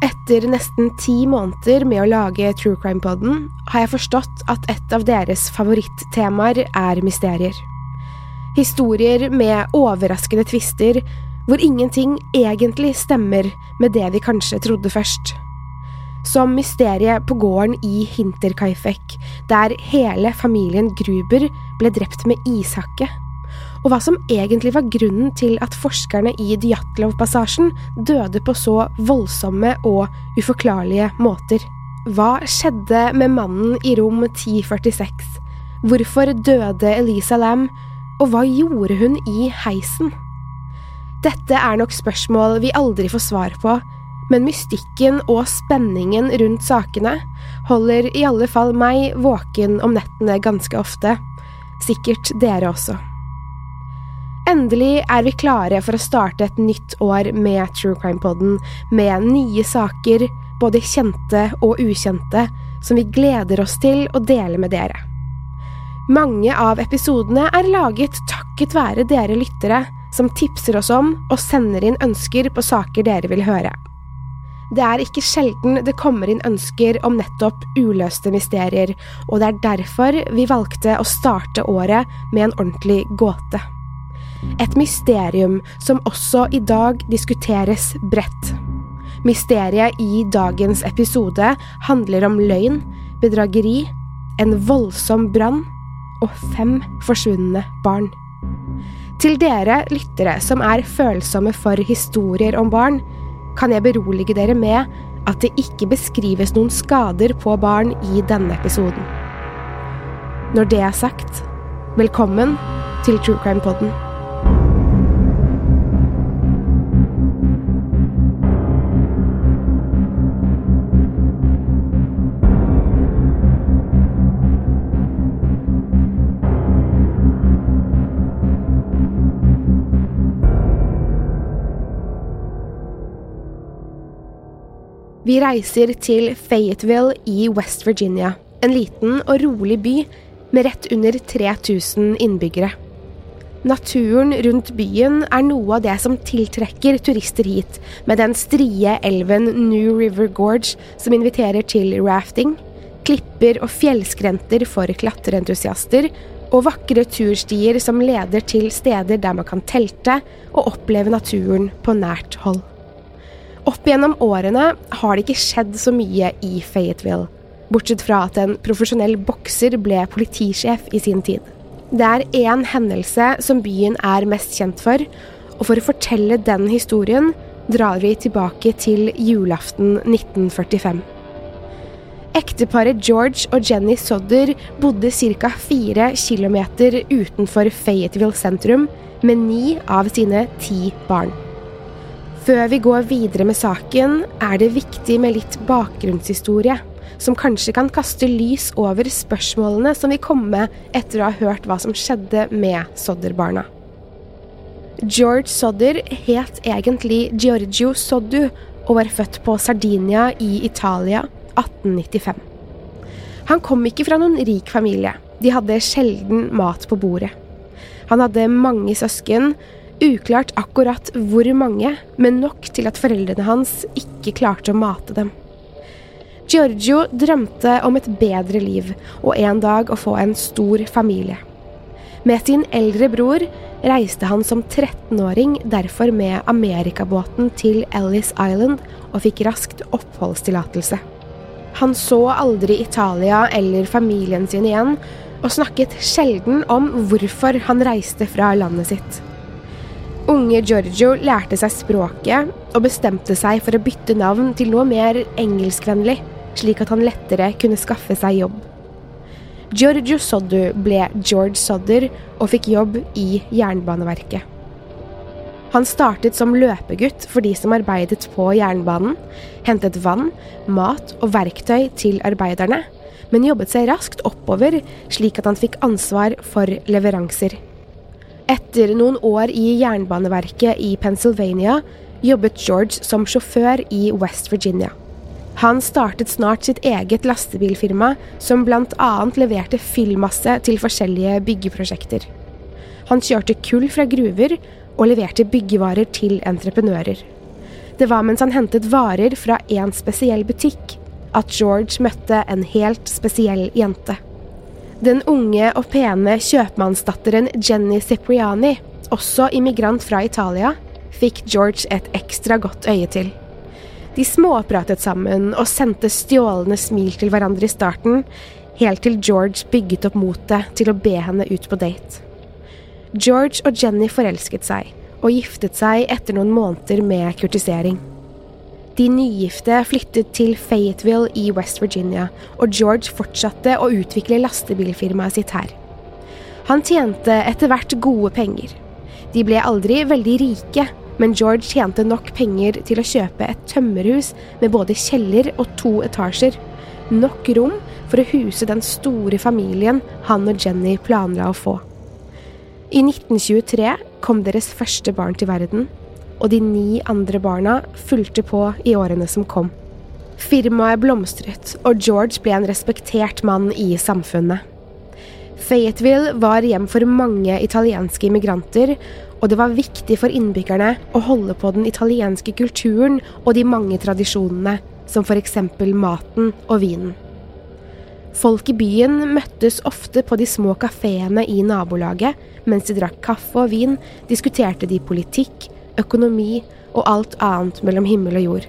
Etter nesten ti måneder med å lage True Crime-poden har jeg forstått at et av deres favorittemaer er mysterier. Historier med overraskende twister hvor ingenting egentlig stemmer med det vi kanskje trodde først. Som mysteriet på gården i Hinterkaifek, der hele familien Gruber ble drept med ishakke. Og hva som egentlig var grunnen til at forskerne i Djatlov-passasjen døde på så voldsomme og uforklarlige måter. Hva skjedde med mannen i rom 1046? Hvorfor døde Elisa Lam, og hva gjorde hun i heisen? Dette er nok spørsmål vi aldri får svar på, men mystikken og spenningen rundt sakene holder i alle fall meg våken om nettene ganske ofte. Sikkert dere også. Endelig er vi klare for å starte et nytt år med True Crime-poden, med nye saker, både kjente og ukjente, som vi gleder oss til å dele med dere. Mange av episodene er laget takket være dere lyttere, som tipser oss om og sender inn ønsker på saker dere vil høre. Det er ikke sjelden det kommer inn ønsker om nettopp uløste mysterier, og det er derfor vi valgte å starte året med en ordentlig gåte. Et mysterium som også i dag diskuteres bredt. Mysteriet i dagens episode handler om løgn, bedrageri, en voldsom brann og fem forsvunne barn. Til dere lyttere som er følsomme for historier om barn, kan jeg berolige dere med at det ikke beskrives noen skader på barn i denne episoden. Når det er sagt, velkommen til True Crime Podden. Vi reiser til Fayetteville i West Virginia, en liten og rolig by med rett under 3000 innbyggere. Naturen rundt byen er noe av det som tiltrekker turister hit, med den strie elven New River Gorge som inviterer til rafting, klipper og fjellskrenter for klatreentusiaster, og vakre turstier som leder til steder der man kan telte og oppleve naturen på nært hold. Opp gjennom årene har det ikke skjedd så mye i Fayetteville, bortsett fra at en profesjonell bokser ble politisjef i sin tid. Det er én hendelse som byen er mest kjent for, og for å fortelle den historien drar vi tilbake til julaften 1945. Ekteparet George og Jenny Sodder bodde ca. fire kilometer utenfor Fayetteville sentrum med ni av sine ti barn. Før vi går videre med saken, er det viktig med litt bakgrunnshistorie, som kanskje kan kaste lys over spørsmålene som vil komme etter å ha hørt hva som skjedde med Sodder-barna. George Sodder het egentlig Giorgio Soddu og var født på Sardinia i Italia 1895. Han kom ikke fra noen rik familie. De hadde sjelden mat på bordet. Han hadde mange søsken, uklart akkurat hvor mange, men nok til at foreldrene hans ikke klarte å mate dem. Giorgio drømte om et bedre liv og en dag å få en stor familie. Med sin eldre bror reiste han som 13-åring derfor med amerikabåten til Ellis Island og fikk raskt oppholdstillatelse. Han så aldri Italia eller familien sin igjen, og snakket sjelden om hvorfor han reiste fra landet sitt. Unge Giorgio lærte seg språket og bestemte seg for å bytte navn til noe mer engelskvennlig, slik at han lettere kunne skaffe seg jobb. Giorgio Soddu ble George Sodder og fikk jobb i Jernbaneverket. Han startet som løpegutt for de som arbeidet på jernbanen, hentet vann, mat og verktøy til arbeiderne, men jobbet seg raskt oppover slik at han fikk ansvar for leveranser. Etter noen år i Jernbaneverket i Pennsylvania jobbet George som sjåfør i West Virginia. Han startet snart sitt eget lastebilfirma, som bl.a. leverte fyllmasse til forskjellige byggeprosjekter. Han kjørte kull fra gruver og leverte byggevarer til entreprenører. Det var mens han hentet varer fra en spesiell butikk at George møtte en helt spesiell jente. Den unge og pene kjøpmannsdatteren Jenny Cipriani, også immigrant fra Italia, fikk George et ekstra godt øye til. De småpratet sammen og sendte stjålne smil til hverandre i starten, helt til George bygget opp motet til å be henne ut på date. George og Jenny forelsket seg, og giftet seg etter noen måneder med kurtisering. De nygifte flyttet til Fayetteville i West Virginia, og George fortsatte å utvikle lastebilfirmaet sitt her. Han tjente etter hvert gode penger. De ble aldri veldig rike, men George tjente nok penger til å kjøpe et tømmerhus med både kjeller og to etasjer. Nok rom for å huse den store familien han og Jenny planla å få. I 1923 kom deres første barn til verden, og de ni andre barna fulgte på i årene som kom. Firmaet blomstret, og George ble en respektert mann i samfunnet. Fayetteville var hjem for mange italienske immigranter, og det var viktig for innbyggerne å holde på den italienske kulturen og de mange tradisjonene, som f.eks. maten og vinen. Folk i byen møttes ofte på de små kafeene i nabolaget. Mens de drakk kaffe og vin, diskuterte de politikk, økonomi og alt annet mellom himmel og jord.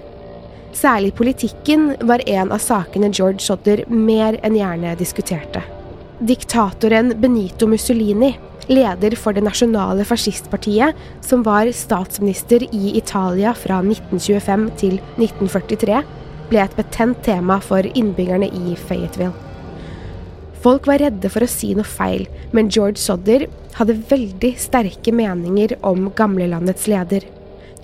Særlig politikken var en av sakene George Sodder mer enn gjerne diskuterte. Diktatoren Benito Mussolini leder for det nasjonale fascistpartiet, som var statsminister i Italia fra 1925 til 1943, ble et betent tema for innbyggerne i Fayetteville. Folk var redde for å si noe feil, men George Sodder hadde veldig sterke meninger om gamlelandets leder,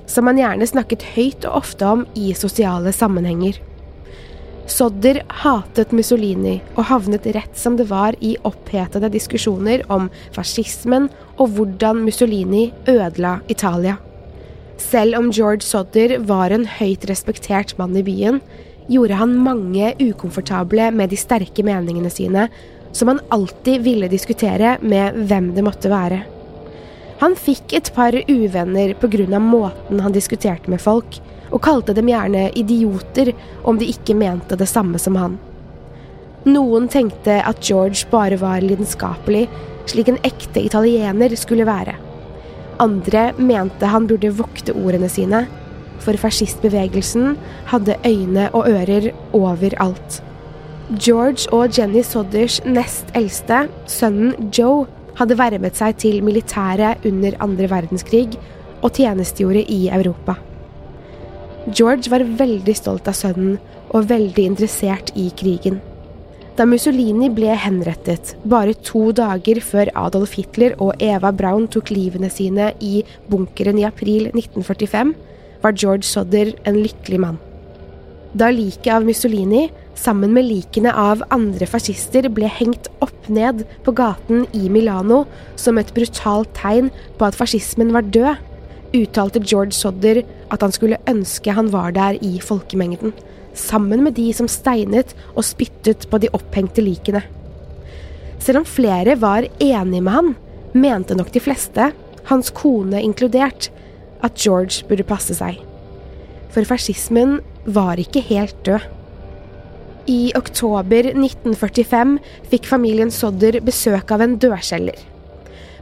som han gjerne snakket høyt og ofte om i sosiale sammenhenger. Sodder hatet Mussolini og havnet rett som det var i opphetede diskusjoner om fascismen og hvordan Mussolini ødela Italia. Selv om George Sodder var en høyt respektert mann i byen, gjorde han mange ukomfortable med de sterke meningene sine, som han alltid ville diskutere med hvem det måtte være. Han fikk et par uvenner pga. måten han diskuterte med folk, og kalte dem gjerne idioter om de ikke mente det samme som han. Noen tenkte at George bare var lidenskapelig, slik en ekte italiener skulle være. Andre mente han burde vokte ordene sine, for fascistbevegelsen hadde øyne og ører overalt. George og Jenny Sodders nest eldste, sønnen Joe, hadde vervet seg til militæret under andre verdenskrig og tjenestegjorde i Europa. George var veldig stolt av sønnen og veldig interessert i krigen. Da Mussolini ble henrettet, bare to dager før Adolf Hitler og Eva Braun tok livene sine i bunkeren i april 1945, var George Sodder en lykkelig mann. Da liket av Mussolini, sammen med likene av andre fascister, ble hengt opp ned på gaten i Milano som et brutalt tegn på at fascismen var død, uttalte George Sodder at han skulle ønske han var der i folkemengden, sammen med de som steinet og spyttet på de opphengte likene. Selv om flere var enige med han, mente nok de fleste, hans kone inkludert, at George burde passe seg. For fascismen var ikke helt død. I oktober 1945 fikk familien Sodder besøk av en dørselger.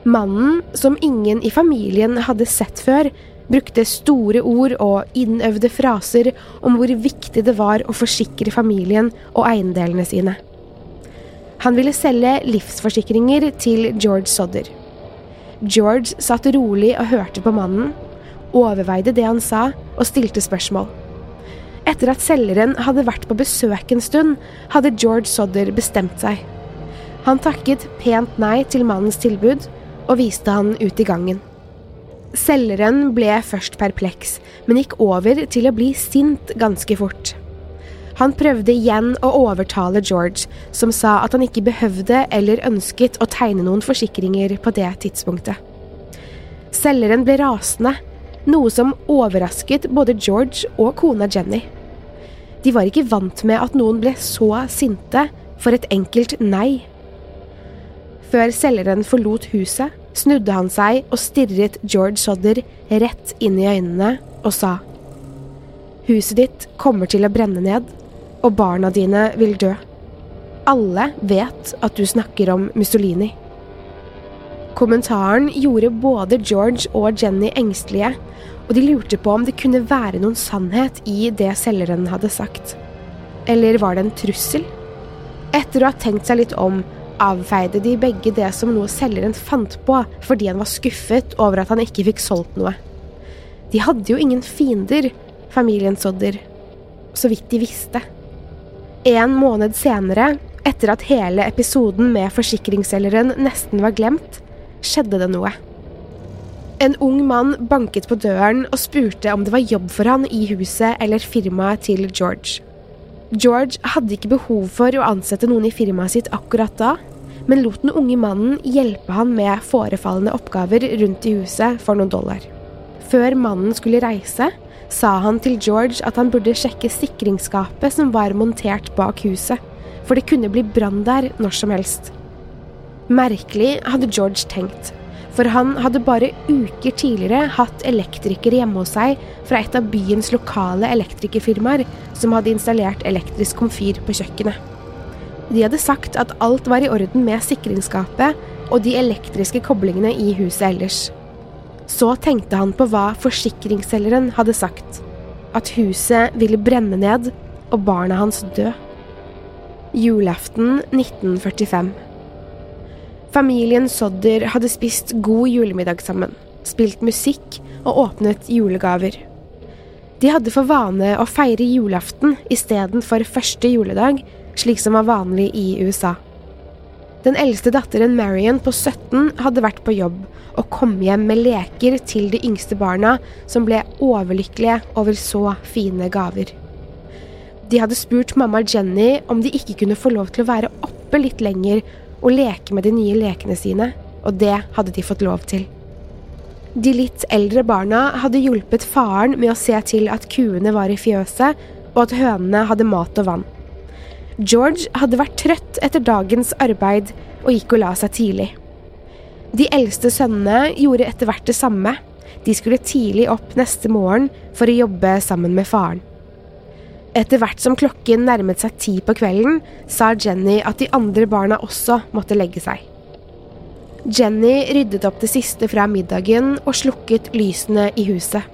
Mannen, som ingen i familien hadde sett før, brukte store ord og innøvde fraser om hvor viktig det var å forsikre familien og eiendelene sine. Han ville selge livsforsikringer til George Sodder. George satt rolig og hørte på mannen, overveide det han sa og stilte spørsmål. Etter at selgeren hadde vært på besøk en stund, hadde George Sodder bestemt seg. Han takket pent nei til mannens tilbud og viste han ut i gangen. Selgeren ble først perpleks, men gikk over til å bli sint ganske fort. Han prøvde igjen å overtale George, som sa at han ikke behøvde eller ønsket å tegne noen forsikringer på det tidspunktet. Selgeren ble rasende, noe som overrasket både George og kona Jenny. De var ikke vant med at noen ble så sinte for et enkelt nei. Før selgeren forlot huset, snudde han seg og stirret George Sodder rett inn i øynene og sa Huset ditt kommer til å brenne ned, og barna dine vil dø. Alle vet at du snakker om Mussolini. Kommentaren gjorde både George og Jenny engstelige, og de lurte på om det kunne være noen sannhet i det selgeren hadde sagt. Eller var det en trussel? Etter å ha tenkt seg litt om, avfeide de begge det som noe selgeren fant på fordi han var skuffet over at han ikke fikk solgt noe. De hadde jo ingen fiender, familien Sodder, så vidt de visste. En måned senere, etter at hele episoden med forsikringsselgeren nesten var glemt, skjedde det noe. En ung mann banket på døren og spurte om det var jobb for han i huset eller firmaet til George. George hadde ikke behov for å ansette noen i firmaet sitt akkurat da, men lot den unge mannen hjelpe han med forefallende oppgaver rundt i huset for noen dollar. Før mannen skulle reise, sa han til George at han burde sjekke sikringsskapet som var montert bak huset, for det kunne bli brann der når som helst. Merkelig hadde George tenkt, for han hadde bare uker tidligere hatt elektrikere hjemme hos seg fra et av byens lokale elektrikerfirmaer som hadde installert elektrisk komfyr på kjøkkenet. De hadde sagt at alt var i orden med sikringsskapet og de elektriske koblingene i huset ellers. Så tenkte han på hva forsikringsselgeren hadde sagt. At huset ville brenne ned og barna hans dø. Julaften 1945. Familien Sodder hadde spist god julemiddag sammen, spilt musikk og åpnet julegaver. De hadde for vane å feire julaften istedenfor første juledag, slik som var vanlig i USA. Den eldste datteren Marion på 17 hadde vært på jobb og kom hjem med leker til de yngste barna, som ble overlykkelige over så fine gaver. De hadde spurt mamma Jenny om de ikke kunne få lov til å være oppe litt lenger og leke med de nye lekene sine, og det hadde de fått lov til. De litt eldre barna hadde hjulpet faren med å se til at kuene var i fjøset, og at hønene hadde mat og vann. George hadde vært trøtt etter dagens arbeid og gikk og la seg tidlig. De eldste sønnene gjorde etter hvert det samme. De skulle tidlig opp neste morgen for å jobbe sammen med faren. Etter hvert som klokken nærmet seg ti på kvelden, sa Jenny at de andre barna også måtte legge seg. Jenny ryddet opp det siste fra middagen og slukket lysene i huset.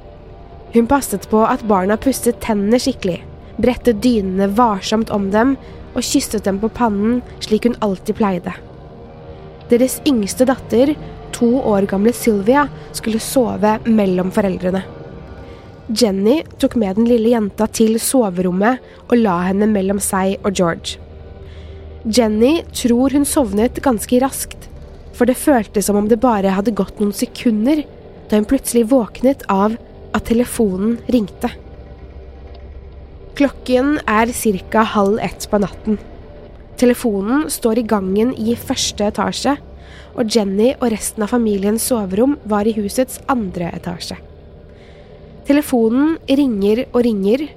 Hun passet på at barna pustet tennene skikkelig brettet dynene varsomt om dem og kysset dem på pannen slik hun alltid pleide. Deres yngste datter, to år gamle Sylvia, skulle sove mellom foreldrene. Jenny tok med den lille jenta til soverommet og la henne mellom seg og George. Jenny tror hun sovnet ganske raskt, for det føltes som om det bare hadde gått noen sekunder da hun plutselig våknet av at telefonen ringte. Klokken er ca. halv ett på natten. Telefonen står i gangen i første etasje, og Jenny og resten av familiens soverom var i husets andre etasje. Telefonen ringer og ringer,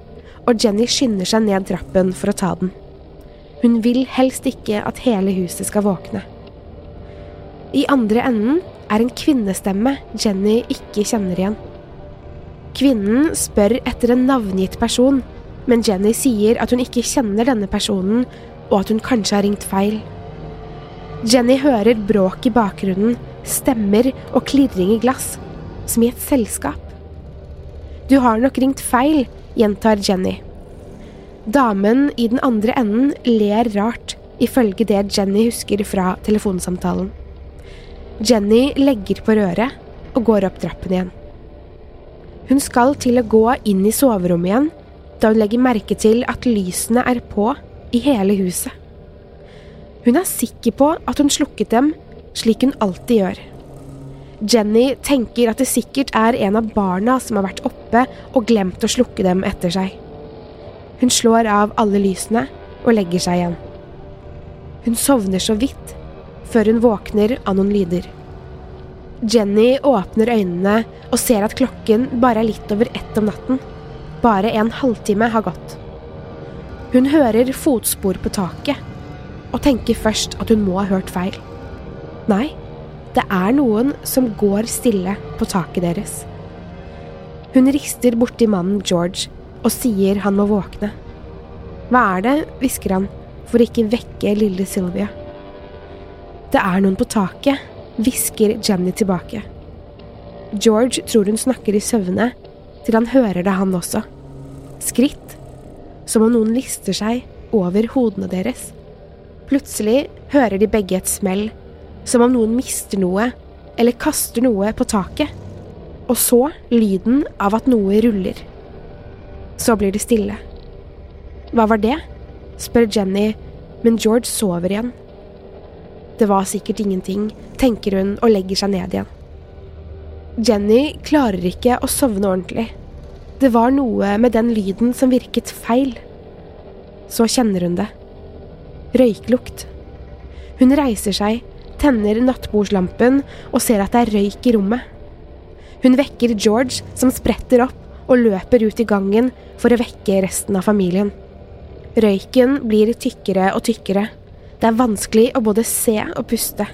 og Jenny skynder seg ned trappen for å ta den. Hun vil helst ikke at hele huset skal våkne. I andre enden er en kvinnestemme Jenny ikke kjenner igjen. Kvinnen spør etter en navngitt person, men Jenny sier at hun ikke kjenner denne personen, og at hun kanskje har ringt feil. Jenny hører bråk i bakgrunnen, stemmer og klirring i glass, som i et selskap. Du har nok ringt feil, gjentar Jenny. Damen i den andre enden ler rart, ifølge det Jenny husker fra telefonsamtalen. Jenny legger på røret og går opp trappen igjen. Hun skal til å gå inn i soverommet igjen da hun legger merke til at lysene er på i hele huset. Hun er sikker på at hun slukket dem, slik hun alltid gjør. Jenny tenker at det sikkert er en av barna som har vært oppe og glemt å slukke dem etter seg. Hun slår av alle lysene og legger seg igjen. Hun sovner så vidt før hun våkner av noen lyder. Jenny åpner øynene og ser at klokken bare er litt over ett om natten. Bare en halvtime har gått. Hun hører fotspor på taket, og tenker først at hun må ha hørt feil. Nei, det er noen som går stille på taket deres. Hun rister borti mannen George og sier han må våkne. Hva er det, hvisker han, for å ikke vekke lille Sylvia. Det er noen på taket, hvisker Jenny tilbake. George tror hun snakker i søvne, til han hører det, han også. Skritt, som om noen lister seg over hodene deres. Plutselig hører de begge et smell, som om noen mister noe eller kaster noe på taket. Og så lyden av at noe ruller. Så blir det stille. Hva var det? spør Jenny, men George sover igjen. Det var sikkert ingenting, tenker hun og legger seg ned igjen. Jenny klarer ikke å sovne ordentlig. Det var noe med den lyden som virket feil. Så kjenner hun det. Røyklukt. Hun reiser seg, tenner nattbordslampen og ser at det er røyk i rommet. Hun vekker George, som spretter opp og løper ut i gangen for å vekke resten av familien. Røyken blir tykkere og tykkere. Det er vanskelig å både se og puste.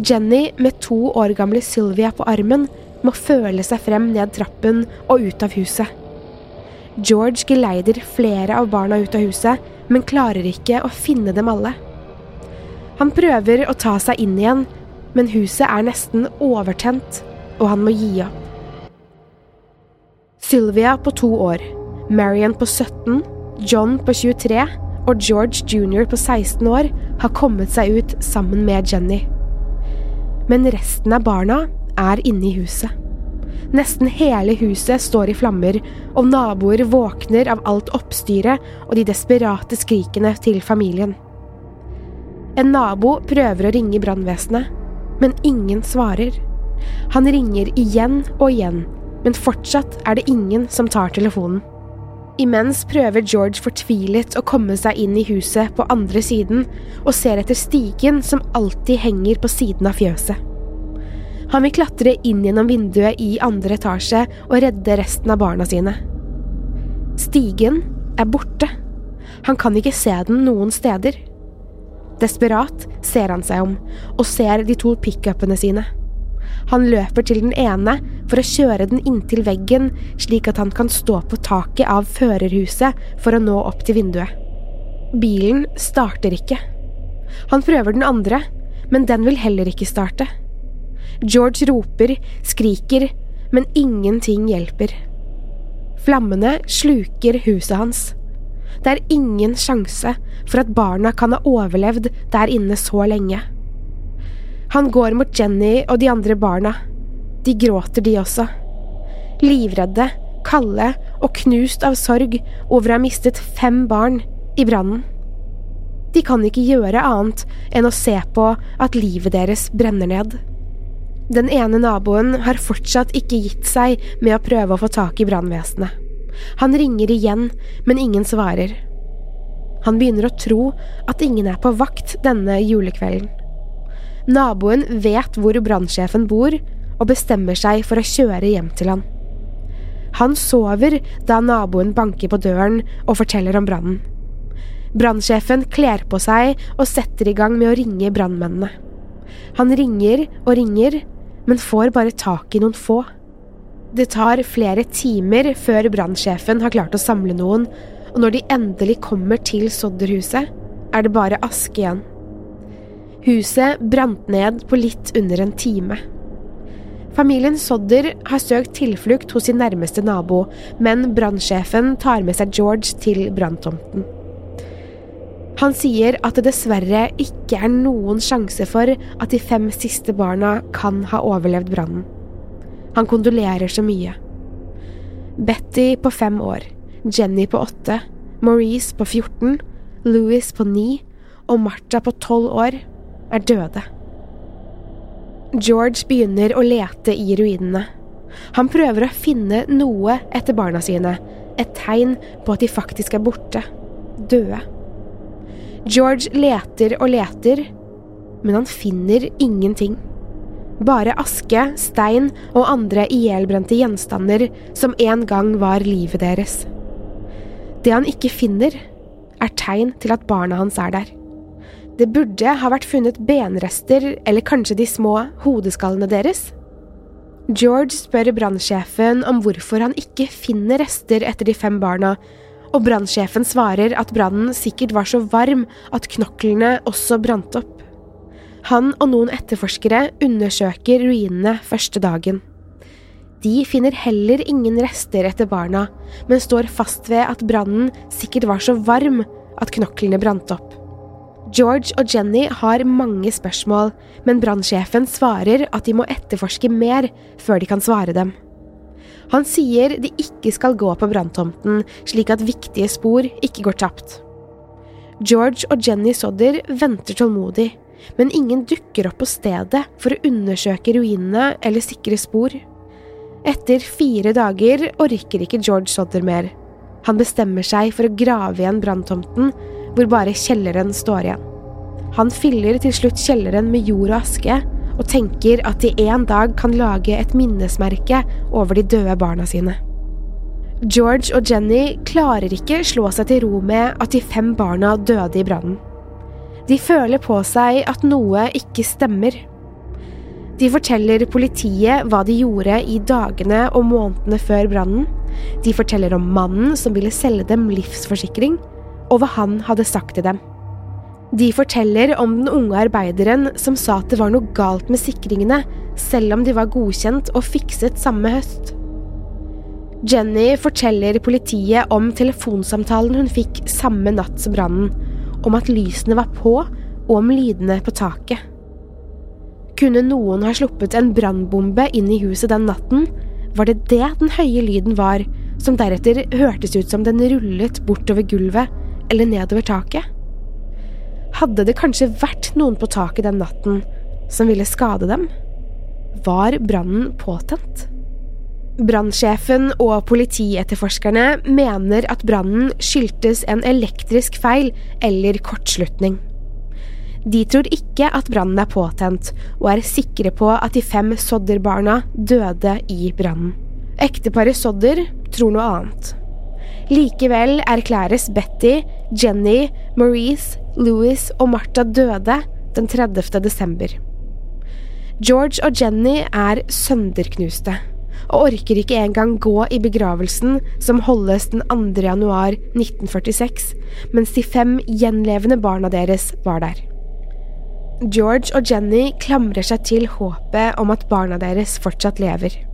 Jenny med to år gamle Sylvia på armen må føle seg frem ned trappen og ut av huset. George geleider flere av barna ut av huset, men klarer ikke å finne dem alle. Han prøver å ta seg inn igjen, men huset er nesten overtent, og han må gi opp. Sylvia på to år, Marion på 17, John på 23 og George jr. på 16 år har kommet seg ut sammen med Jenny. Men resten av barna er inne i huset. Nesten hele huset står i flammer, og naboer våkner av alt oppstyret og de desperate skrikene til familien. En nabo prøver å ringe brannvesenet, men ingen svarer. Han ringer igjen og igjen, men fortsatt er det ingen som tar telefonen. Imens prøver George fortvilet å komme seg inn i huset på andre siden, og ser etter stigen som alltid henger på siden av fjøset. Han vil klatre inn gjennom vinduet i andre etasje og redde resten av barna sine. Stigen er borte. Han kan ikke se den noen steder. Desperat ser han seg om, og ser de to pickupene sine. Han løper til den ene for å kjøre den inntil veggen, slik at han kan stå på taket av førerhuset for å nå opp til vinduet. Bilen starter ikke. Han prøver den andre, men den vil heller ikke starte. George roper, skriker, men ingenting hjelper. Flammene sluker huset hans. Det er ingen sjanse for at barna kan ha overlevd der inne så lenge. Han går mot Jenny og de andre barna. De gråter, de også. Livredde, kalde og knust av sorg over å ha mistet fem barn i brannen. De kan ikke gjøre annet enn å se på at livet deres brenner ned. Den ene naboen har fortsatt ikke gitt seg med å prøve å få tak i brannvesenet. Han ringer igjen, men ingen svarer. Han begynner å tro at ingen er på vakt denne julekvelden. Naboen vet hvor brannsjefen bor, og bestemmer seg for å kjøre hjem til han. Han sover da naboen banker på døren og forteller om brannen. Brannsjefen kler på seg og setter i gang med å ringe brannmennene. Han ringer og ringer, men får bare tak i noen få. Det tar flere timer før brannsjefen har klart å samle noen, og når de endelig kommer til Sodderhuset, er det bare aske igjen. Huset brant ned på litt under en time. Familien Sodder har søkt tilflukt hos sin nærmeste nabo, men brannsjefen tar med seg George til branntomten. Han sier at det dessverre ikke er noen sjanse for at de fem siste barna kan ha overlevd brannen. Han kondolerer så mye. Betty på fem år, Jenny på åtte, Maurice på 14, Louis på ni og Martha på tolv år er døde. George begynner å lete i ruinene. Han prøver å finne noe etter barna sine, et tegn på at de faktisk er borte, døde. George leter og leter, men han finner ingenting. Bare aske, stein og andre ihjelbrente gjenstander som en gang var livet deres. Det han ikke finner, er tegn til at barna hans er der. Det burde ha vært funnet benrester eller kanskje de små hodeskallene deres. George spør brannsjefen om hvorfor han ikke finner rester etter de fem barna, og brannsjefen svarer at brannen sikkert var så varm at knoklene også brant opp. Han og noen etterforskere undersøker ruinene første dagen. De finner heller ingen rester etter barna, men står fast ved at brannen sikkert var så varm at knoklene brant opp. George og Jenny har mange spørsmål, men brannsjefen svarer at de må etterforske mer før de kan svare dem. Han sier de ikke skal gå på branntomten, slik at viktige spor ikke går tapt. George og Jenny Sodder venter tålmodig, men ingen dukker opp på stedet for å undersøke ruinene eller sikre spor. Etter fire dager orker ikke George Sodder mer. Han bestemmer seg for å grave igjen branntomten hvor bare kjelleren står igjen. Han fyller til slutt kjelleren med jord og aske, og tenker at de en dag kan lage et minnesmerke over de døde barna sine. George og Jenny klarer ikke slå seg til ro med at de fem barna døde i brannen. De føler på seg at noe ikke stemmer. De forteller politiet hva de gjorde i dagene og månedene før brannen. De forteller om mannen som ville selge dem livsforsikring, og hva han hadde sagt til dem. De forteller om den unge arbeideren som sa at det var noe galt med sikringene, selv om de var godkjent og fikset samme høst. Jenny forteller politiet om telefonsamtalen hun fikk samme natt som brannen, om at lysene var på og om lydene på taket. Kunne noen ha sluppet en brannbombe inn i huset den natten, var det det den høye lyden var, som deretter hørtes ut som den rullet bortover gulvet eller nedover taket? Hadde det kanskje vært noen på taket den natten som ville skade dem? Var brannen påtent? Brannsjefen og politietterforskerne mener at brannen skyldtes en elektrisk feil eller kortslutning. De tror ikke at brannen er påtent, og er sikre på at de fem Sodder-barna døde i brannen. Ekteparet Sodder tror noe annet. Likevel erklæres Betty, Jenny, Maurice, Louis og Martha døde den 30. desember. George og Jenny er sønderknuste og orker ikke engang gå i begravelsen som holdes den 2. januar 1946, mens de fem gjenlevende barna deres var der. George og Jenny klamrer seg til håpet om at barna deres fortsatt lever.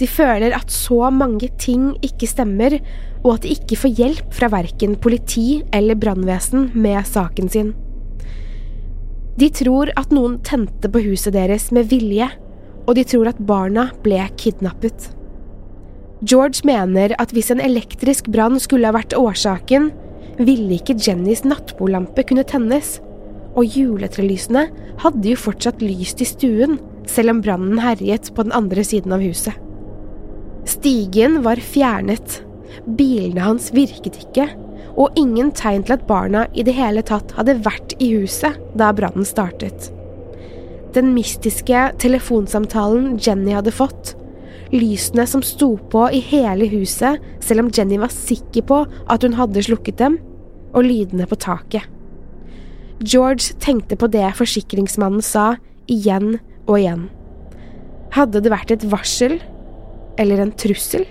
De føler at så mange ting ikke stemmer, og at de ikke får hjelp fra verken politi eller brannvesen med saken sin. De tror at noen tente på huset deres med vilje, og de tror at barna ble kidnappet. George mener at hvis en elektrisk brann skulle ha vært årsaken, ville ikke Jennys nattbordlampe kunne tennes, og juletrelysene hadde jo fortsatt lyst i stuen, selv om brannen herjet på den andre siden av huset. Stigen var fjernet, bilene hans virket ikke, og ingen tegn til at barna i det hele tatt hadde vært i huset da brannen startet. Den mystiske telefonsamtalen Jenny hadde fått, lysene som sto på i hele huset selv om Jenny var sikker på at hun hadde slukket dem, og lydene på taket. George tenkte på det forsikringsmannen sa igjen og igjen. Hadde det vært et varsel eller en trussel?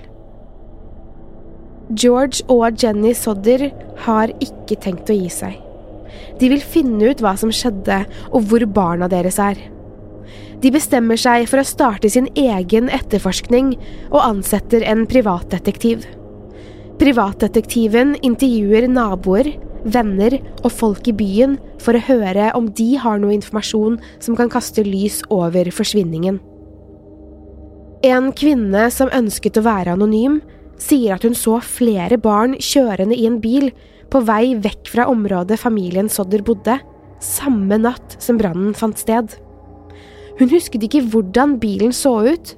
George og Jenny Sodder har ikke tenkt å gi seg. De vil finne ut hva som skjedde og hvor barna deres er. De bestemmer seg for å starte sin egen etterforskning og ansetter en privatdetektiv. Privatdetektiven intervjuer naboer, venner og folk i byen for å høre om de har noe informasjon som kan kaste lys over forsvinningen. En kvinne som ønsket å være anonym, sier at hun så flere barn kjørende i en bil på vei vekk fra området familien Sodder bodde, samme natt som brannen fant sted. Hun husket ikke hvordan bilen så ut,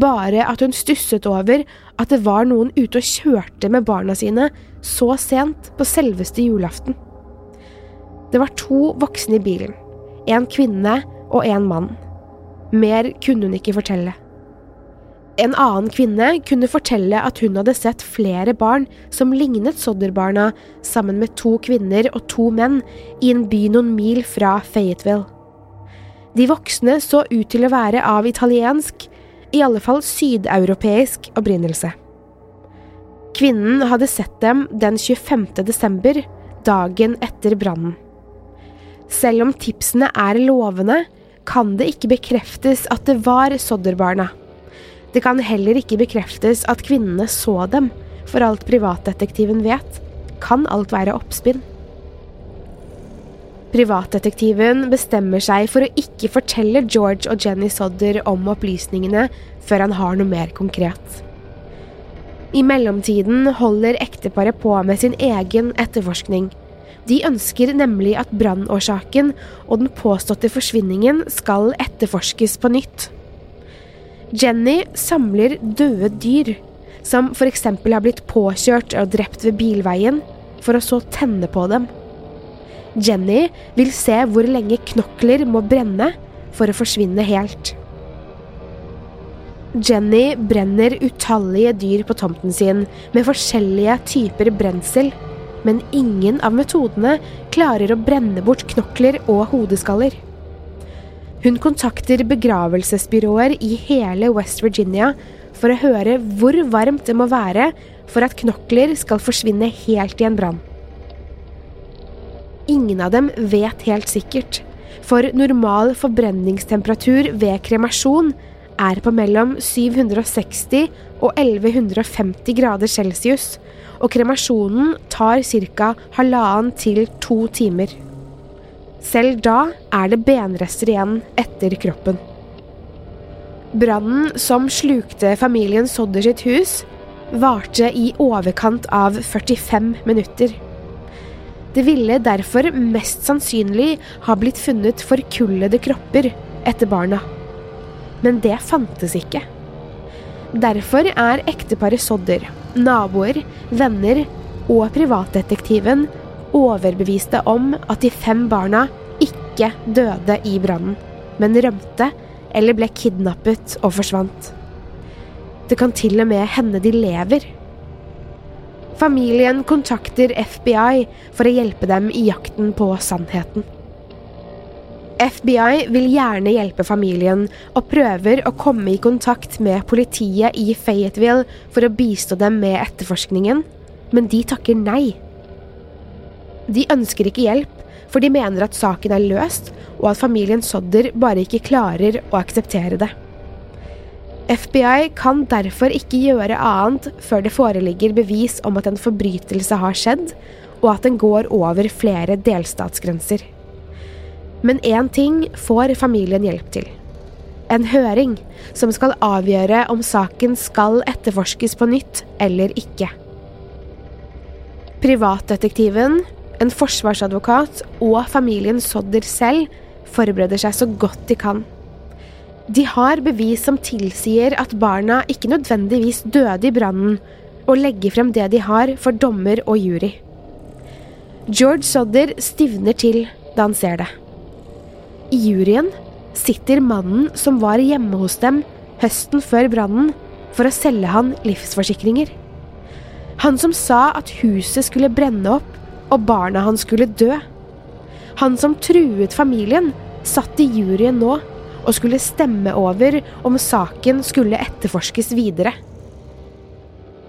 bare at hun stusset over at det var noen ute og kjørte med barna sine så sent på selveste julaften. Det var to voksne i bilen, en kvinne og en mann. Mer kunne hun ikke fortelle. En annen kvinne kunne fortelle at hun hadde sett flere barn som lignet Sodderbarna, sammen med to kvinner og to menn i en by noen mil fra Fayetteville. De voksne så ut til å være av italiensk, i alle fall sydeuropeisk opprinnelse. Kvinnen hadde sett dem den 25. desember, dagen etter brannen. Selv om tipsene er lovende, kan det ikke bekreftes at det var Sodderbarna. Det kan heller ikke bekreftes at kvinnene så dem, for alt privatdetektiven vet, kan alt være oppspinn. Privatdetektiven bestemmer seg for å ikke fortelle George og Jenny Sodder om opplysningene før han har noe mer konkret. I mellomtiden holder ekteparet på med sin egen etterforskning. De ønsker nemlig at brannårsaken og den påståtte forsvinningen skal etterforskes på nytt. Jenny samler døde dyr, som f.eks. har blitt påkjørt og drept ved bilveien, for å så tenne på dem. Jenny vil se hvor lenge knokler må brenne for å forsvinne helt. Jenny brenner utallige dyr på tomten sin med forskjellige typer brensel, men ingen av metodene klarer å brenne bort knokler og hodeskaller. Hun kontakter begravelsesbyråer i hele West Virginia for å høre hvor varmt det må være for at knokler skal forsvinne helt i en brann. Ingen av dem vet helt sikkert, for normal forbrenningstemperatur ved kremasjon er på mellom 760 og 1150 grader celsius, og kremasjonen tar ca. halvannen til to timer. Selv da er det benrester igjen etter kroppen. Brannen som slukte familien Sodder sitt hus, varte i overkant av 45 minutter. Det ville derfor mest sannsynlig ha blitt funnet forkullede kropper etter barna. Men det fantes ikke. Derfor er ekteparet Sodder, naboer, venner og privatdetektiven overbeviste om at de fem barna ikke døde i brannen, men rømte eller ble kidnappet og forsvant. Det kan til og med hende de lever. Familien kontakter FBI for å hjelpe dem i jakten på sannheten. FBI vil gjerne hjelpe familien og prøver å komme i kontakt med politiet i Fayetteville for å bistå dem med etterforskningen, men de takker nei. De ønsker ikke hjelp, for de mener at saken er løst, og at familien Sodder bare ikke klarer å akseptere det. FBI kan derfor ikke gjøre annet før det foreligger bevis om at en forbrytelse har skjedd, og at den går over flere delstatsgrenser. Men én ting får familien hjelp til. En høring som skal avgjøre om saken skal etterforskes på nytt eller ikke. Privatdetektiven en forsvarsadvokat og familien Sodder selv forbereder seg så godt de kan. De har bevis som tilsier at barna ikke nødvendigvis døde i brannen, og legger frem det de har for dommer og jury. George Sodder stivner til da han ser det. I juryen sitter mannen som var hjemme hos dem høsten før brannen, for å selge han livsforsikringer. Han som sa at huset skulle brenne opp og barna hans skulle dø. Han som truet familien, satt i juryen nå og skulle stemme over om saken skulle etterforskes videre.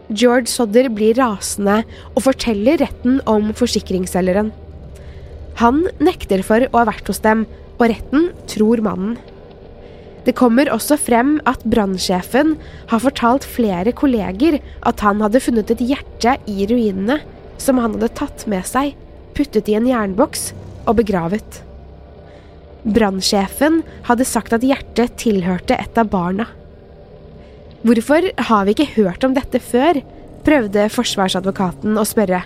George Sodder blir rasende og forteller retten om forsikringsselgeren. Han nekter for å ha vært hos dem, og retten tror mannen. Det kommer også frem at brannsjefen har fortalt flere kolleger at han hadde funnet et hjerte i ruinene som han hadde tatt med seg, puttet i en jernboks og begravet. Brannsjefen hadde sagt at hjertet tilhørte et av barna. Hvorfor har vi ikke hørt om dette før? prøvde forsvarsadvokaten å spørre.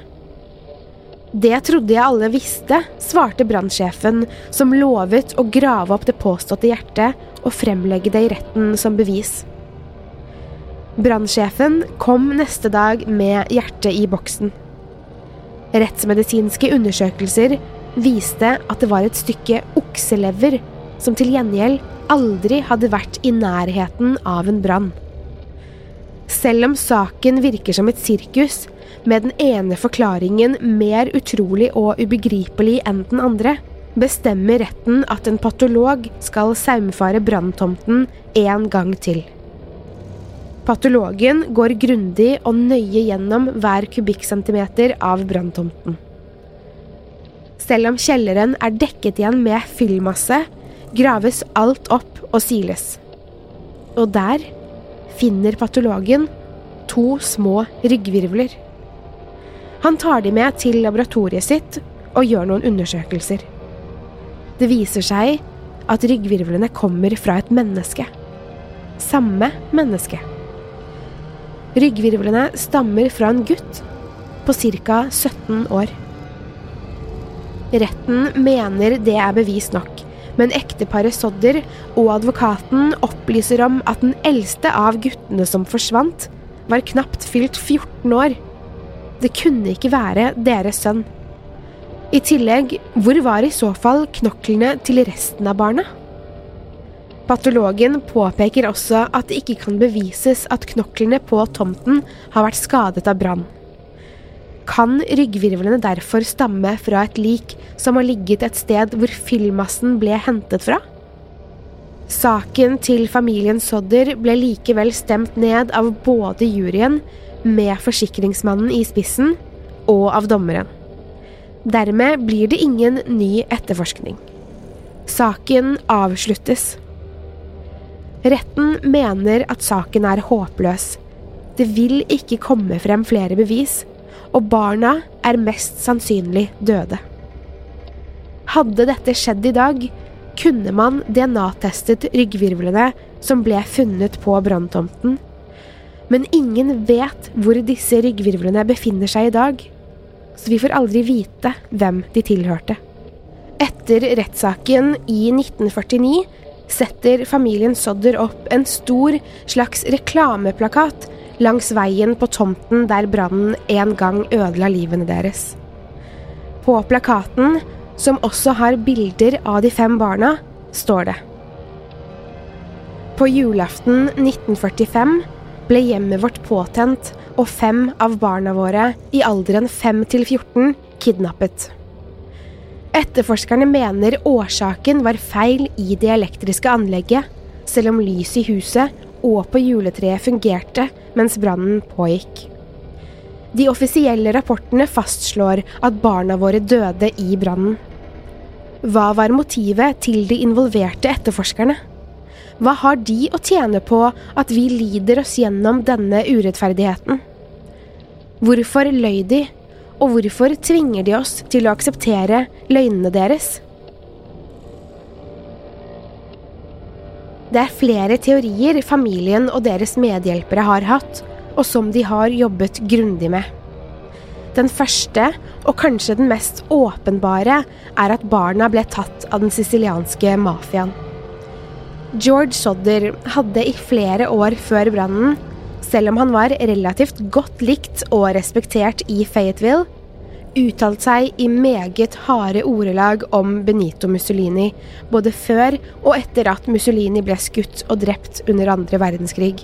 Det trodde jeg alle visste, svarte brannsjefen, som lovet å grave opp det påståtte hjertet og fremlegge det i retten som bevis. Brannsjefen kom neste dag med hjertet i boksen. Rettsmedisinske undersøkelser viste at det var et stykke okselever som til gjengjeld aldri hadde vært i nærheten av en brann. Selv om saken virker som et sirkus, med den ene forklaringen mer utrolig og ubegripelig enn den andre, bestemmer retten at en patolog skal saumfare branntomten en gang til. Patologen går grundig og nøye gjennom hver kubikkcentimeter av branntomten. Selv om kjelleren er dekket igjen med fyllmasse, graves alt opp og siles. Og der finner patologen to små ryggvirvler. Han tar de med til laboratoriet sitt og gjør noen undersøkelser. Det viser seg at ryggvirvlene kommer fra et menneske. Samme menneske. Ryggvirvlene stammer fra en gutt på ca. 17 år. Retten mener det er bevis nok, men ekteparet Sodder og advokaten opplyser om at den eldste av guttene som forsvant, var knapt fylt 14 år. Det kunne ikke være deres sønn. I tillegg, hvor var i så fall knoklene til resten av barna? Patologen påpeker også at det ikke kan bevises at knoklene på tomten har vært skadet av brann. Kan ryggvirvlene derfor stamme fra et lik som har ligget et sted hvor fyllmassen ble hentet fra? Saken til familien Sodder ble likevel stemt ned av både juryen, med forsikringsmannen i spissen, og av dommeren. Dermed blir det ingen ny etterforskning. Saken avsluttes. Retten mener at saken er håpløs. Det vil ikke komme frem flere bevis, og barna er mest sannsynlig døde. Hadde dette skjedd i dag, kunne man DNA-testet ryggvirvlene som ble funnet på branntomten. Men ingen vet hvor disse ryggvirvlene befinner seg i dag så vi får aldri vite hvem de tilhørte. Etter rettssaken i 1949 setter familien Sodder opp en stor slags reklameplakat langs veien på tomten der brannen en gang ødela livene deres. På plakaten, som også har bilder av de fem barna, står det På julaften 1945 ble hjemmet vårt påtent og fem av barna våre i alderen 5 til 14 kidnappet. Etterforskerne mener årsaken var feil i det elektriske anlegget, selv om lyset i huset og på juletreet fungerte mens brannen pågikk. De offisielle rapportene fastslår at barna våre døde i brannen. Hva var motivet til de involverte etterforskerne? Hva har de å tjene på at vi lider oss gjennom denne urettferdigheten? Hvorfor løy de, og hvorfor tvinger de oss til å akseptere løgnene deres? Det er flere teorier familien og deres medhjelpere har hatt, og som de har jobbet grundig med. Den første, og kanskje den mest åpenbare, er at barna ble tatt av den sicilianske mafiaen. George Sodder hadde i flere år før brannen, selv om han var relativt godt likt og respektert i Fayetteville, uttalt seg i meget harde ordelag om Benito Mussolini, både før og etter at Mussolini ble skutt og drept under andre verdenskrig.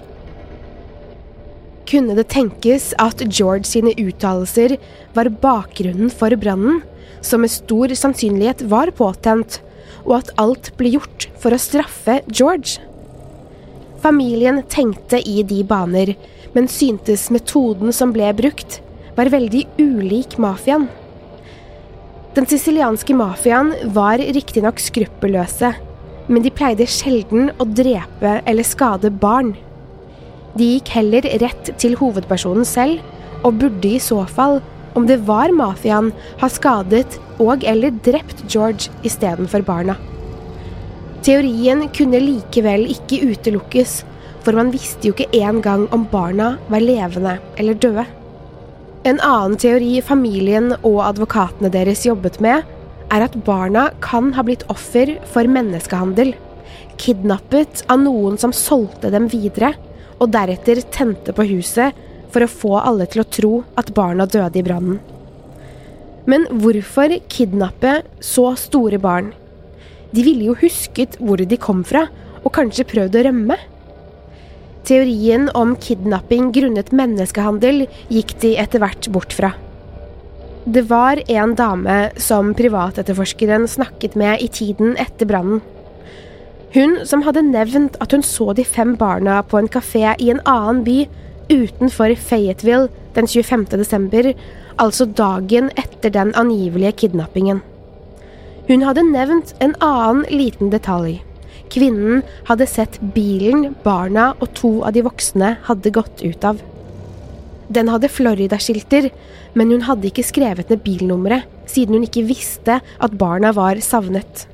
kunne det tenkes at George sine uttalelser var bakgrunnen for brannen, som med stor sannsynlighet var påtent, og at alt ble gjort for å straffe George. Familien tenkte i de baner, men syntes metoden som ble brukt, var veldig ulik mafiaen. Den sicilianske mafiaen var riktignok skruppelløse, men de pleide sjelden å drepe eller skade barn. De gikk heller rett til hovedpersonen selv, og burde i så fall, om det var mafiaen, ha skadet og eller drept George istedenfor barna. Teorien kunne likevel ikke utelukkes, for man visste jo ikke engang om barna var levende eller døde. En annen teori familien og advokatene deres jobbet med, er at barna kan ha blitt offer for menneskehandel. Kidnappet av noen som solgte dem videre, og deretter tente på huset for å få alle til å tro at barna døde i brannen. Men hvorfor kidnappe så store barn? De ville jo husket hvor de kom fra, og kanskje prøvd å rømme? Teorien om kidnapping grunnet menneskehandel gikk de etter hvert bort fra. Det var en dame som privatetterforskeren snakket med i tiden etter brannen. Hun som hadde nevnt at hun så de fem barna på en kafé i en annen by utenfor Fayetteville den 25. desember, altså dagen etter den angivelige kidnappingen. Hun hadde nevnt en annen liten detalj. Kvinnen hadde sett bilen barna og to av de voksne hadde gått ut av. Den hadde Florida-skilter, men hun hadde ikke skrevet ned bilnummeret, siden hun ikke visste at barna var savnet.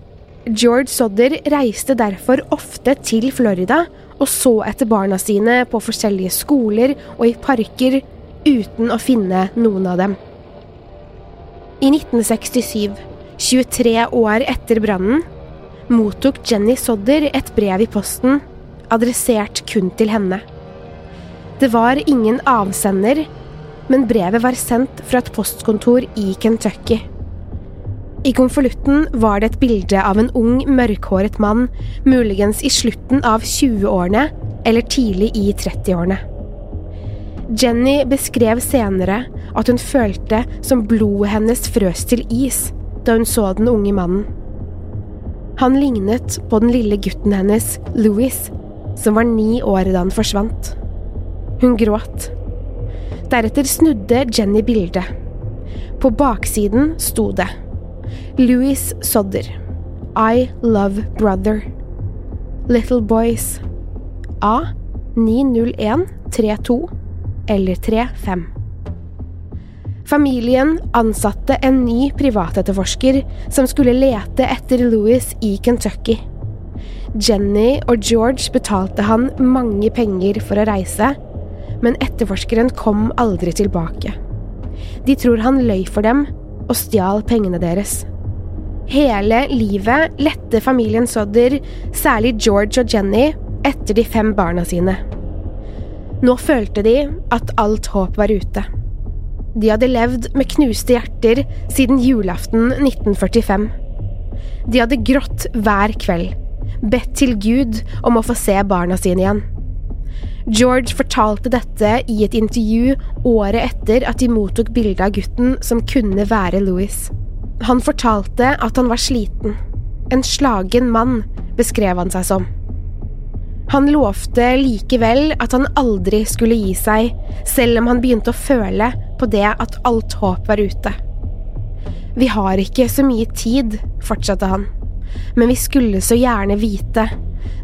George Sodder reiste derfor ofte til Florida og så etter barna sine på forskjellige skoler og i parker uten å finne noen av dem. I 1967, 23 år etter brannen, mottok Jenny Sodder et brev i posten, adressert kun til henne. Det var ingen avsender, men brevet var sendt fra et postkontor i Kentucky. I konvolutten var det et bilde av en ung, mørkhåret mann, muligens i slutten av 20-årene eller tidlig i 30-årene. Jenny beskrev senere at hun følte som blodet hennes frøs til is da hun så den unge mannen. Han lignet på den lille gutten hennes, Louis, som var ni år da han forsvant. Hun gråt. Deretter snudde Jenny bildet. På baksiden sto det Louis Sodder. I love brother. Little Boys. A 90132 eller 35. Familien ansatte en ny privatetterforsker som skulle lete etter Louis i Kentucky. Jenny og George betalte han mange penger for å reise, men etterforskeren kom aldri tilbake. De tror han løy for dem og stjal pengene deres. Hele livet lette familien Sodder, særlig George og Jenny, etter de fem barna sine. Nå følte de at alt håp var ute. De hadde levd med knuste hjerter siden julaften 1945. De hadde grått hver kveld, bedt til Gud om å få se barna sine igjen. George fortalte dette i et intervju året etter at de mottok bilde av gutten som kunne være Louis. Han fortalte at han var sliten. En slagen mann, beskrev han seg som. Han lovte likevel at han aldri skulle gi seg, selv om han begynte å føle på det at alt håp var ute. Vi har ikke så mye tid, fortsatte han, men vi skulle så gjerne vite.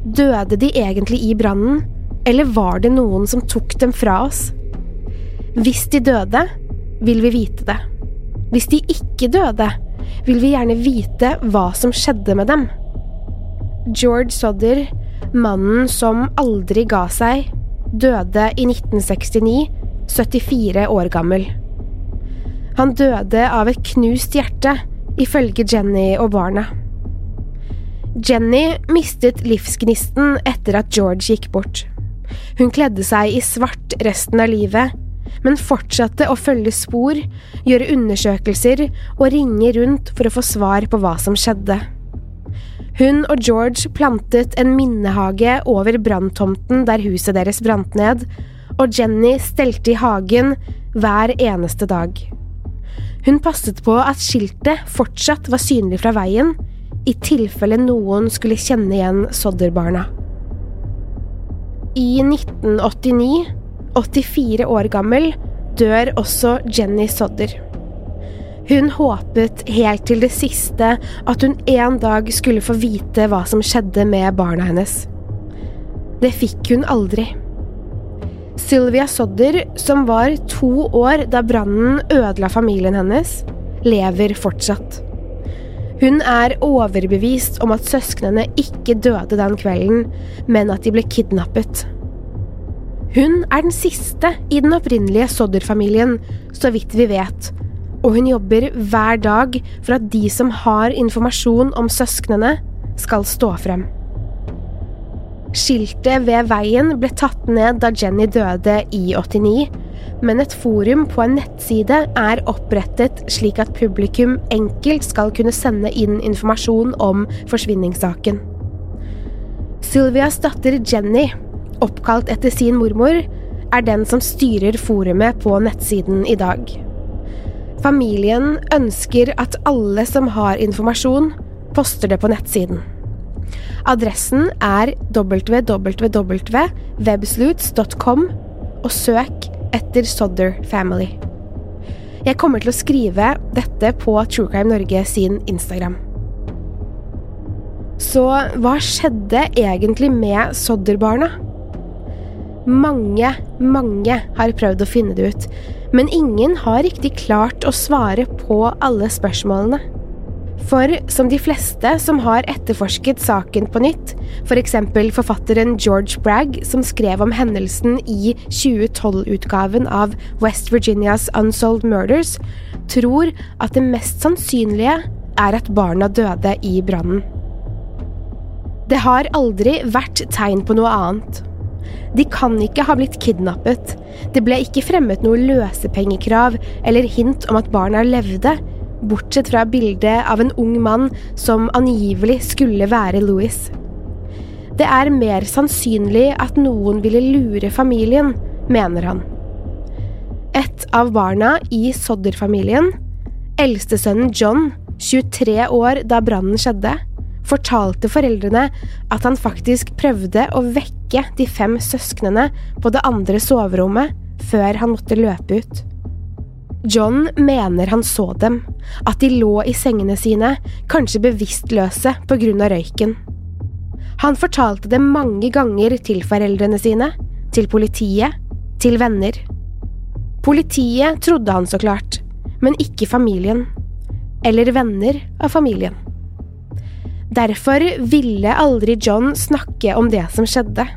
Døde de egentlig i brannen, eller var det noen som tok dem fra oss? Hvis de døde, vil vi vite det. Hvis de ikke døde, vil vi gjerne vite hva som skjedde med dem. George Sodder, mannen som aldri ga seg, døde i 1969, 74 år gammel. Han døde av et knust hjerte, ifølge Jenny og barna. Jenny mistet livsgnisten etter at George gikk bort. Hun kledde seg i svart resten av livet men fortsatte å følge spor, gjøre undersøkelser og ringe rundt for å få svar på hva som skjedde. Hun og George plantet en minnehage over branntomten der huset deres brant ned, og Jenny stelte i hagen hver eneste dag. Hun passet på at skiltet fortsatt var synlig fra veien, i tilfelle noen skulle kjenne igjen Sodderbarna. I 1989, 84 år gammel, dør også Jenny Sodder. Hun håpet helt til det siste at hun en dag skulle få vite hva som skjedde med barna hennes. Det fikk hun aldri. Sylvia Sodder, som var to år da brannen ødela familien hennes, lever fortsatt. Hun er overbevist om at søsknene ikke døde den kvelden, men at de ble kidnappet. Hun er den siste i den opprinnelige Sodder-familien, så vidt vi vet, og hun jobber hver dag for at de som har informasjon om søsknene, skal stå frem. Skiltet ved veien ble tatt ned da Jenny døde i 89, men et forum på en nettside er opprettet slik at publikum enkelt skal kunne sende inn informasjon om forsvinningssaken. Sylvias datter Jenny, oppkalt etter sin mormor, er den som styrer forumet på nettsiden i dag. Familien ønsker at alle som har informasjon, poster det på nettsiden. Adressen er www.websluts.com, og søk etter Sodder Family. Jeg kommer til å skrive dette på True Crime Norge sin Instagram. Så hva skjedde egentlig med Sodder-barna? Mange, mange har prøvd å finne det ut, men ingen har riktig klart å svare på alle spørsmålene. For som de fleste som har etterforsket saken på nytt, f.eks. For forfatteren George Bragg, som skrev om hendelsen i 2012-utgaven av West Virginias Unsolved Murders, tror at det mest sannsynlige er at barna døde i brannen. Det har aldri vært tegn på noe annet. De kan ikke ha blitt kidnappet. Det ble ikke fremmet noe løsepengekrav eller hint om at barna levde, bortsett fra bildet av en ung mann som angivelig skulle være Louis. Det er mer sannsynlig at noen ville lure familien, mener han. Et av barna i Sodder-familien, eldstesønnen John, 23 år da brannen skjedde, fortalte foreldrene at han faktisk prøvde å vekke de fem søsknene på det andre soverommet før han måtte løpe ut. John mener han så dem, at de lå i sengene sine, kanskje bevisstløse av røyken. Han fortalte det mange ganger til foreldrene sine, til politiet, til venner. Politiet trodde han så klart, men ikke familien. Eller venner av familien. Derfor ville aldri John snakke om det som skjedde.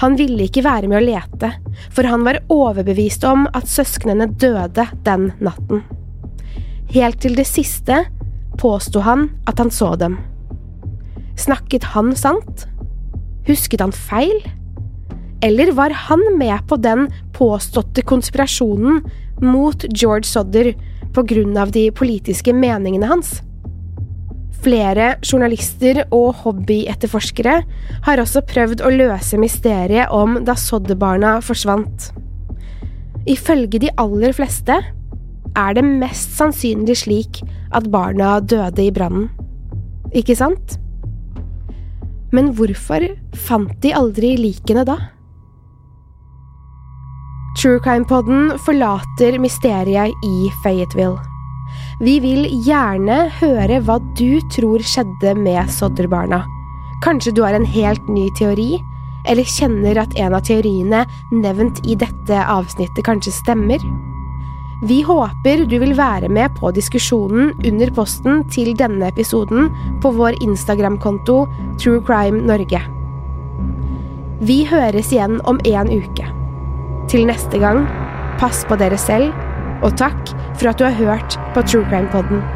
Han ville ikke være med å lete, for han var overbevist om at søsknene døde den natten. Helt til det siste påsto han at han så dem. Snakket han sant? Husket han feil? Eller var han med på den påståtte konspirasjonen mot George Sodder på grunn av de politiske meningene hans? Flere journalister og hobbyetterforskere har også prøvd å løse mysteriet om da soddebarna forsvant. Ifølge de aller fleste er det mest sannsynlig slik at barna døde i brannen. Ikke sant? Men hvorfor fant de aldri likene da? True Crime-podden forlater mysteriet i Fayetteville. Vi vil gjerne høre hva du tror skjedde med Sodderbarna. Kanskje du har en helt ny teori, eller kjenner at en av teoriene nevnt i dette avsnittet kanskje stemmer? Vi håper du vil være med på diskusjonen under posten til denne episoden på vår Instagram-konto True Crime Norge. Vi høres igjen om en uke. Til neste gang, pass på dere selv og takk for at du har hørt på True Crime Podden.